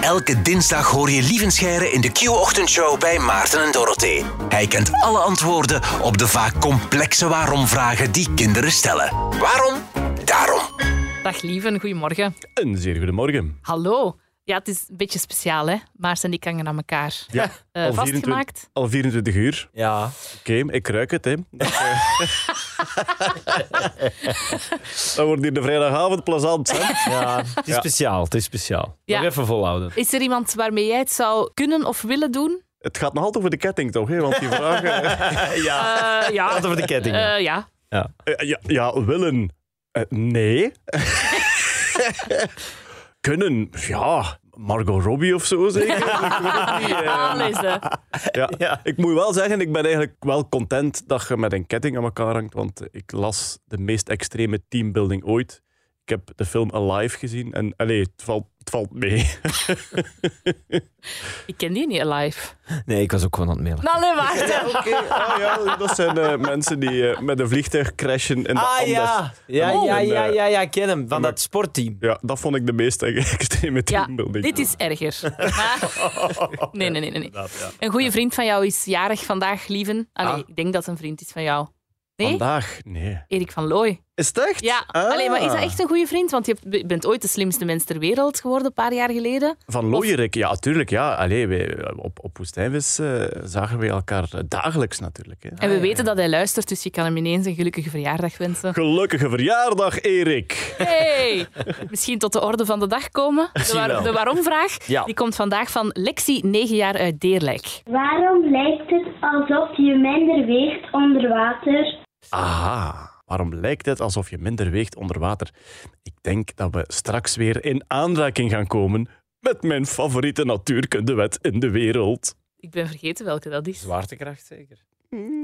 Elke dinsdag hoor je Lievenscheire in de Q-ochtendshow bij Maarten en Dorothee. Hij kent alle antwoorden op de vaak complexe waarom-vragen die kinderen stellen. Waarom? Daarom. Dag lieven, goedemorgen. Een zeer goedemorgen. Hallo. Ja, het is een beetje speciaal, hè? Maars en ik hangen aan elkaar. Ja, Eh, al, 24, vastgemaakt. al 24 uur. Ja. Oké, ik ruik het. Hè. Dat, eh, Dan wordt hier de vrijdagavond plezant. Hè. ja, het is speciaal. Het is speciaal. Ja. Nog even volhouden. Is er iemand waarmee jij het zou kunnen of willen doen? Het gaat nog altijd over de ketting, toch? Hè? Want die vragen... ja. Eh, ja. Gaat over de ketting. Eh, ja. ja. Ja, ja, willen. Nee. Kunnen. Ja, Margot Robbie of zo zeker. Aanlezen. Ja. Ja. Ik moet wel zeggen, ik ben eigenlijk wel content dat je met een ketting aan elkaar hangt. Want ik las de meest extreme teambuilding ooit. Ik heb de film Alive gezien en allee, het, valt, het valt mee. Ik ken die niet live. Nee, ik was ook gewoon aan het mailen. Nou, nee, wacht. Oké, ah, ja, dat zijn eh, mensen die eh, met een vliegtuig crashen in de Ah Andes. ja. Ja, Oh. ja, En, ja, eh, ja, ja, ik ken hem. Van dat sportteam. Ja, dat vond ik de meest extreme Ja, teambuilding. dit is erger. Nee, nee, nee. nee. Een goede vriend van jou is jarig vandaag, lieven. Allee, Ah. ik denk dat het een vriend is van jou. Nee? Vandaag? Nee. Erik van Looy. Is het echt? Ja, Ah. Allee, maar is dat echt een goede vriend? Want je bent ooit de slimste mens ter wereld geworden, een paar jaar geleden. Van Looyerik, ja, natuurlijk. Ja. Allee, wij, op, op Woestijnvis eh, zagen we elkaar dagelijks natuurlijk. Hè. En we weten dat hij luistert, dus je kan hem ineens een gelukkige verjaardag wensen. Gelukkige verjaardag, Erik. Hey! Misschien tot de orde van de dag komen. De, de waarom-vraag Ja. die komt vandaag van Lexi, 9 jaar uit Deerlijk. Waarom lijkt het alsof je minder weegt onder water? Aha. Waarom lijkt het alsof je minder weegt onder water? Ik denk dat we straks weer in aanraking gaan komen met mijn favoriete natuurkundewet in de wereld. Ik ben vergeten welke dat is. Zwaartekracht zeker.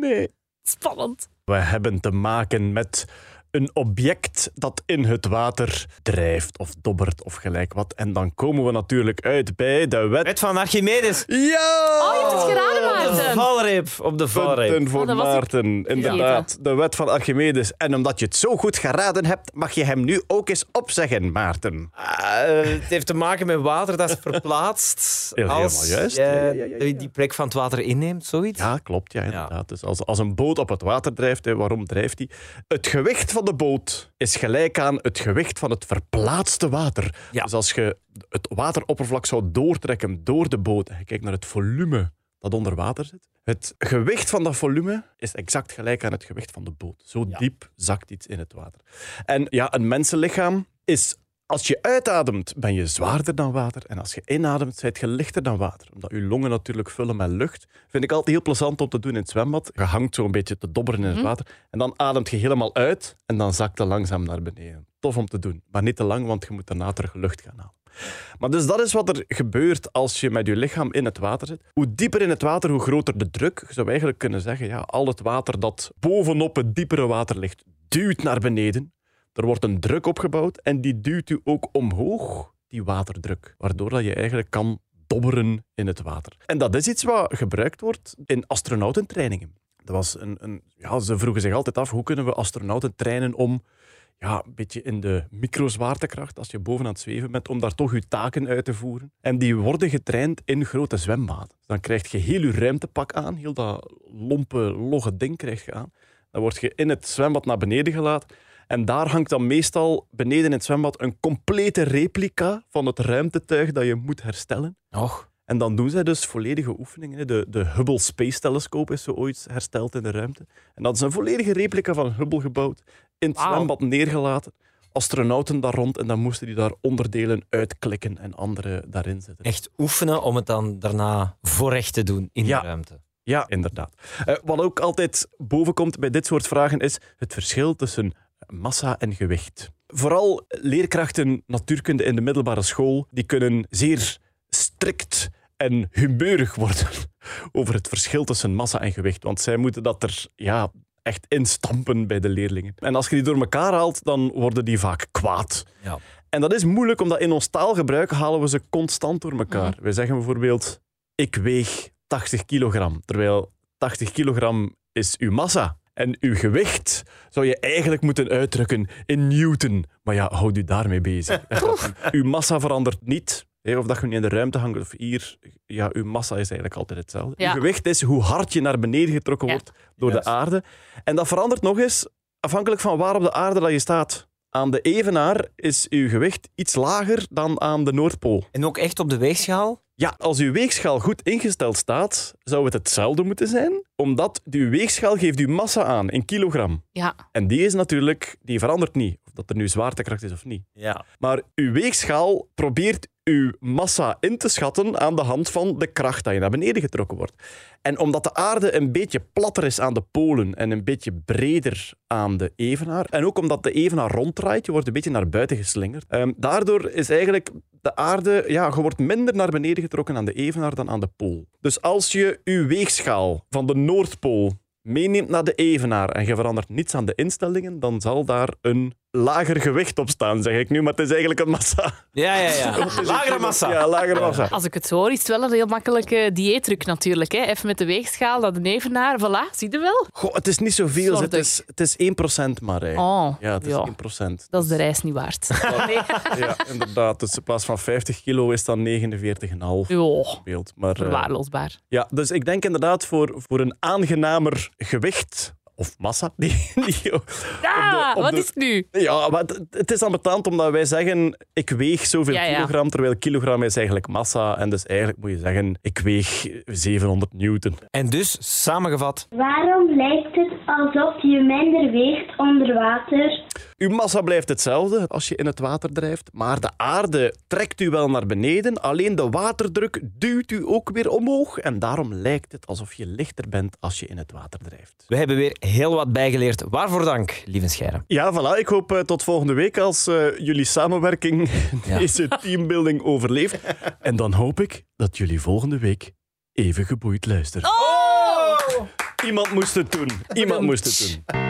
Nee. Spannend. We hebben te maken met een object dat in het water drijft of dobbert of gelijk wat. En dan komen we natuurlijk uit bij de wet. Wet van Archimedes. Ja! Oh, je hebt het geraden, Op de Maarten. valreep. Op de valreep. Punten voor Oh, dat was ik Maarten, inderdaad. De wet van Archimedes. En omdat je het zo goed geraden hebt, mag je hem nu ook eens opzeggen, Maarten. Ah, het heeft te maken met water dat is verplaatst. Heel- als helemaal juist. je Ja, ja, ja, ja. die plek van het water inneemt, zoiets. Ja, klopt. Ja, inderdaad. Dus als, als een boot op het water drijft, hè, waarom drijft die? Het gewicht van de boot is gelijk aan het gewicht van het verplaatste water. Ja. Dus als je het wateroppervlak zou doortrekken door de boot en je kijkt naar het volume dat onder water zit, het gewicht van dat volume is exact gelijk aan het gewicht van de boot. Zo diep zakt iets in het water. En ja, een mensenlichaam is als je uitademt, ben je zwaarder dan water. En als je inademt, zijt je lichter dan water. Omdat je longen natuurlijk vullen met lucht. Vind ik altijd heel plezant om te doen in het zwembad. Je hangt zo een beetje te dobberen in het water. En dan ademt je helemaal uit. En dan zakt je langzaam naar beneden. Tof om te doen. Maar niet te lang, want je moet daarna terug lucht gaan halen. Maar dus dat is wat er gebeurt als je met je lichaam in het water zit. Hoe dieper in het water, hoe groter de druk. Je zou eigenlijk kunnen zeggen, ja, al het water dat bovenop het diepere water ligt, duwt naar beneden. Er wordt een druk opgebouwd en die duwt u ook omhoog, die waterdruk. Waardoor dat je eigenlijk kan dobberen in het water. En dat is iets wat gebruikt wordt in astronautentrainingen. Dat was een, een, ja, ze vroegen zich altijd af, hoe kunnen we astronauten trainen om ja, een beetje in de microzwaartekracht, als je boven aan het zweven bent, om daar toch je taken uit te voeren. En die worden getraind in grote zwembaden. Dan krijg je heel je ruimtepak aan, heel dat lompe, logge ding krijg je aan. Dan word je in het zwembad naar beneden gelaten. En daar hangt dan meestal beneden in het zwembad een complete replica van het ruimtetuig dat je moet herstellen. Och. En dan doen zij dus volledige oefeningen. De, de Hubble Space Telescope is zo ooit hersteld in de ruimte. En dat is een volledige replica van Hubble gebouwd, in het zwembad neergelaten. Astronauten daar rond en dan moesten die daar onderdelen uitklikken en andere daarin zetten. Echt oefenen om het dan daarna voorrecht te doen in Ja. de ruimte. Ja, inderdaad. Eh, wat ook altijd bovenkomt bij dit soort vragen is het verschil tussen massa en gewicht. Vooral leerkrachten natuurkunde in de middelbare school die kunnen zeer strikt en humeurig worden over het verschil tussen massa en gewicht. Want zij moeten dat er ja, echt instampen bij de leerlingen. En als je die door elkaar haalt, dan worden die vaak kwaad. Ja. En dat is moeilijk, omdat in ons taalgebruik halen we ze constant door elkaar. Wij zeggen bijvoorbeeld, ik weeg 80 kilogram, terwijl 80 kilogram is uw massa. En uw gewicht zou je eigenlijk moeten uitdrukken in Newton. Maar ja, houd u daarmee bezig. uw massa verandert niet. of dat je nu in de ruimte hangt of hier, ja, je massa is eigenlijk altijd hetzelfde. Ja. Je gewicht is hoe hard je naar beneden getrokken Ja. wordt door Juist. de aarde. En dat verandert nog eens afhankelijk van waar op de aarde dat je staat. Aan de evenaar is uw gewicht iets lager dan aan de Noordpool. En ook echt op de weegschaal? Ja, als uw weegschaal goed ingesteld staat, zou het hetzelfde moeten zijn, omdat uw weegschaal geeft uw massa aan in kilogram. Ja. En die is natuurlijk, die verandert niet, of dat er nu zwaartekracht is of niet. Ja. Maar uw weegschaal probeert uw massa in te schatten aan de hand van de kracht dat je naar beneden getrokken wordt. En omdat de aarde een beetje platter is aan de polen en een beetje breder aan de evenaar, en ook omdat de evenaar ronddraait, je wordt een beetje naar buiten geslingerd, ehm, daardoor is eigenlijk de aarde, ja, je wordt minder naar beneden getrokken aan de evenaar dan aan de pool. Dus als je uw weegschaal van de Noordpool meeneemt naar de evenaar en je verandert niets aan de instellingen, dan zal daar een lager gewicht op staan, zeg ik nu, maar het is eigenlijk een massa. Ja, ja, ja. Lagere massa. Ja, lagere massa. Als ik het zo hoor, is het wel een heel makkelijke dieetdruk natuurlijk. Hè. Even met de weegschaal naar de nevenaar. Voilà, zie je wel? Goh, het is niet zoveel, het is, het is 1% maar. Hè. Oh, ja, het is ja. 1%. Dat is de reis niet waard. Nee. Ja, inderdaad. Dus in plaats van 50 kilo is dan 49,5 Jo, beeld. Maar, eh, verwaarloosbaar. ja, dus ik denk inderdaad voor, voor een aangenamer gewicht of massa. Die, die, op Ah, de- op wat de- is het nu? Ja, maar het, het is ambetant omdat wij zeggen ik weeg zoveel Ja, ja. kilogram, terwijl kilogram is eigenlijk massa. En dus eigenlijk moet je zeggen ik weeg 700 newton. En dus, samengevat, Waarom lijkt het alsof je minder weegt onder water? Uw massa blijft hetzelfde als je in het water drijft, maar de aarde trekt u wel naar beneden. Alleen de waterdruk duwt u ook weer omhoog. En daarom lijkt het alsof je lichter bent als je in het water drijft. we hebben weer heel wat bijgeleerd. Waarvoor dank, lieve Scheire. Ja, voilà. Ik hoop eh, tot volgende week als eh, jullie samenwerking Ja. deze teambuilding overleeft. En dan hoop ik dat jullie volgende week even geboeid luisteren. Oh! Iemand moest het doen. Iemand moest het doen.